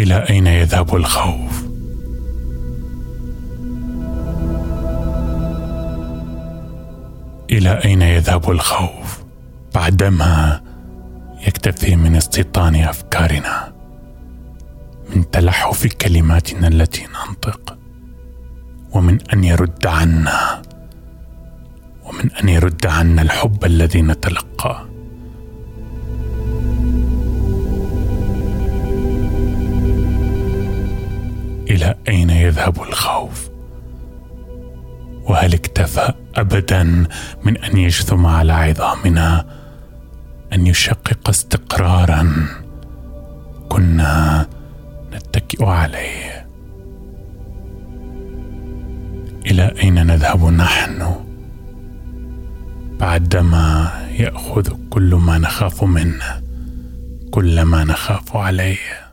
إلى أين يذهب الخوف؟ إلى أين يذهب الخوف؟ بعدما يكتفي من استيطان أفكارنا من تلحف كلماتنا التي ننطق ومن أن يرد عنا ومن أن يرد عنا الحب الذي نتلقاه. إلى أين يذهب الخوف؟ وهل اكتفى ابدا من أن يجثم على عظامنا؟ أن يشقق استقرارا؟ كنا نتكئ عليه. إلى أين نذهب نحن؟ بعدما يأخذ كل ما نخاف منه كل ما نخاف عليه.